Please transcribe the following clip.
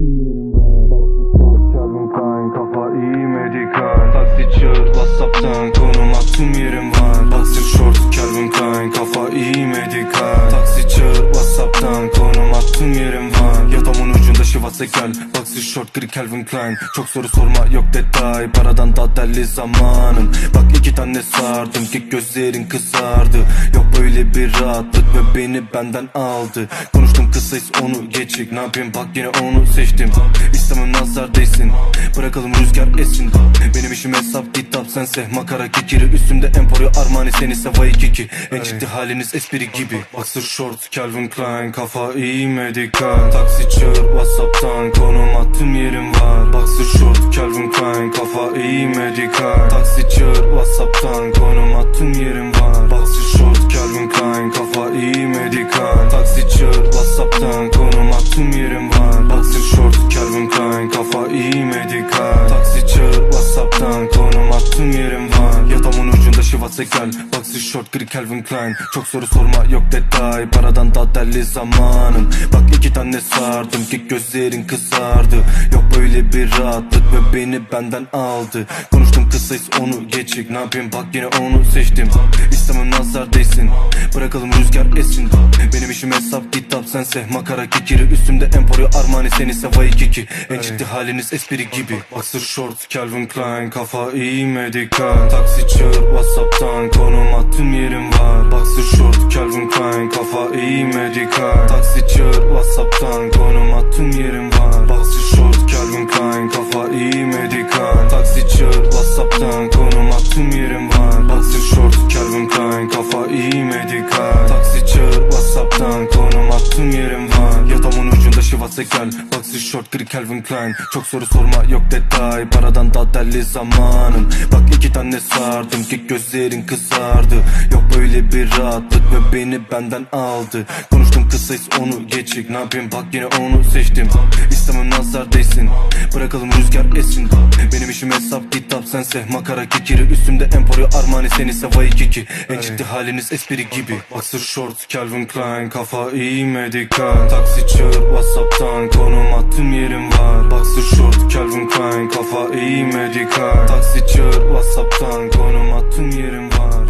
yerim var. Calvin Klein kafa iyi medikal. Taksi çağır Whatsapp'tan konum attım yerim var. Boxer short Calvin Klein kafa iyi medikal. Taksi çağır Whatsapp'tan konum attım yerim var. Yatağımın ucunda şivası gel. Boxer short gri Calvin Klein. Çok soru sorma yok detay. Paradan da deli zamanım. Bak iki tane sardım ki gözlerin kızardı. Yok böyle bir rahatlık ve beni benden aldı. Konuştum kısayız onu geçik. Ne yapayım? Bak yine onu seçtim nazar değsin Bırakalım rüzgar essin. Benim işim hesap kitap sense. Makara kekiri üstümde Emporio Armani seni Savai kiki. En ciddi haliniz espri gibi. Boxer short Calvin Klein Kafa iyi medikal Taksi çağır Whatsapp'tan Konum attım yerim var. Boxer short Calvin Klein Kafa iyi medikal Taksi çağır Whatsapp'tan Konum attım yerim var. Boxer short Calvin Klein Kafa iyi medikal Taksi çağır Whatsapp'tan Konum attım yerim var gel Boxer short gri Calvin Klein. Çok soru sorma yok detay. Paradan da deli zamanım. Bak iki tane sardım ki gözlerin kızardı. Yok böyle bir rahatlık ve beni benden aldı. Konuştum kısayız onu geçik Ne yapayım? Bak yine onu seçtim. İstemem nazar değsin. Bırakalım rüzgar essin. Benim işim hesap kitap sense. Makara kekiri üstümde Emporio Armani seni Savai kiki. En ciddi haliniz espri gibi. Boxer short Calvin Klein Kafa iyi medikal Taksi çağır Whatsapp'tan Taksi çağır Whatsapp'tan Konum attım yerim var. Boxer short Calvin Klein Kafa iyi gel Boxer short gri Calvin Klein. Çok soru sorma yok detay. Paradan da deli zamanım. Bak iki tane sardım ki gözlerin kızardı. Yok böyle bir rahatlık ve beni benden aldı. Konuştum kısayız onu geçik. Ne yapayım? Bak yine onu seçtim. İstemem nazar değsin. Bırakalım rüzgar essin. Benim işim hesap kitap sense. Makara kekiri üstümde Emporio Armani seni Savai kiki. En ciddi haliniz espri gibi. Boxer short Calvin Klein. Kafa iyi medikal Taksi çağır Whatsapp'tan Konum attım yerim var. Boxer short Calvin Klein Kafa iyi medikal Taksi çağır Whatsapp'tan Konum attım yerim var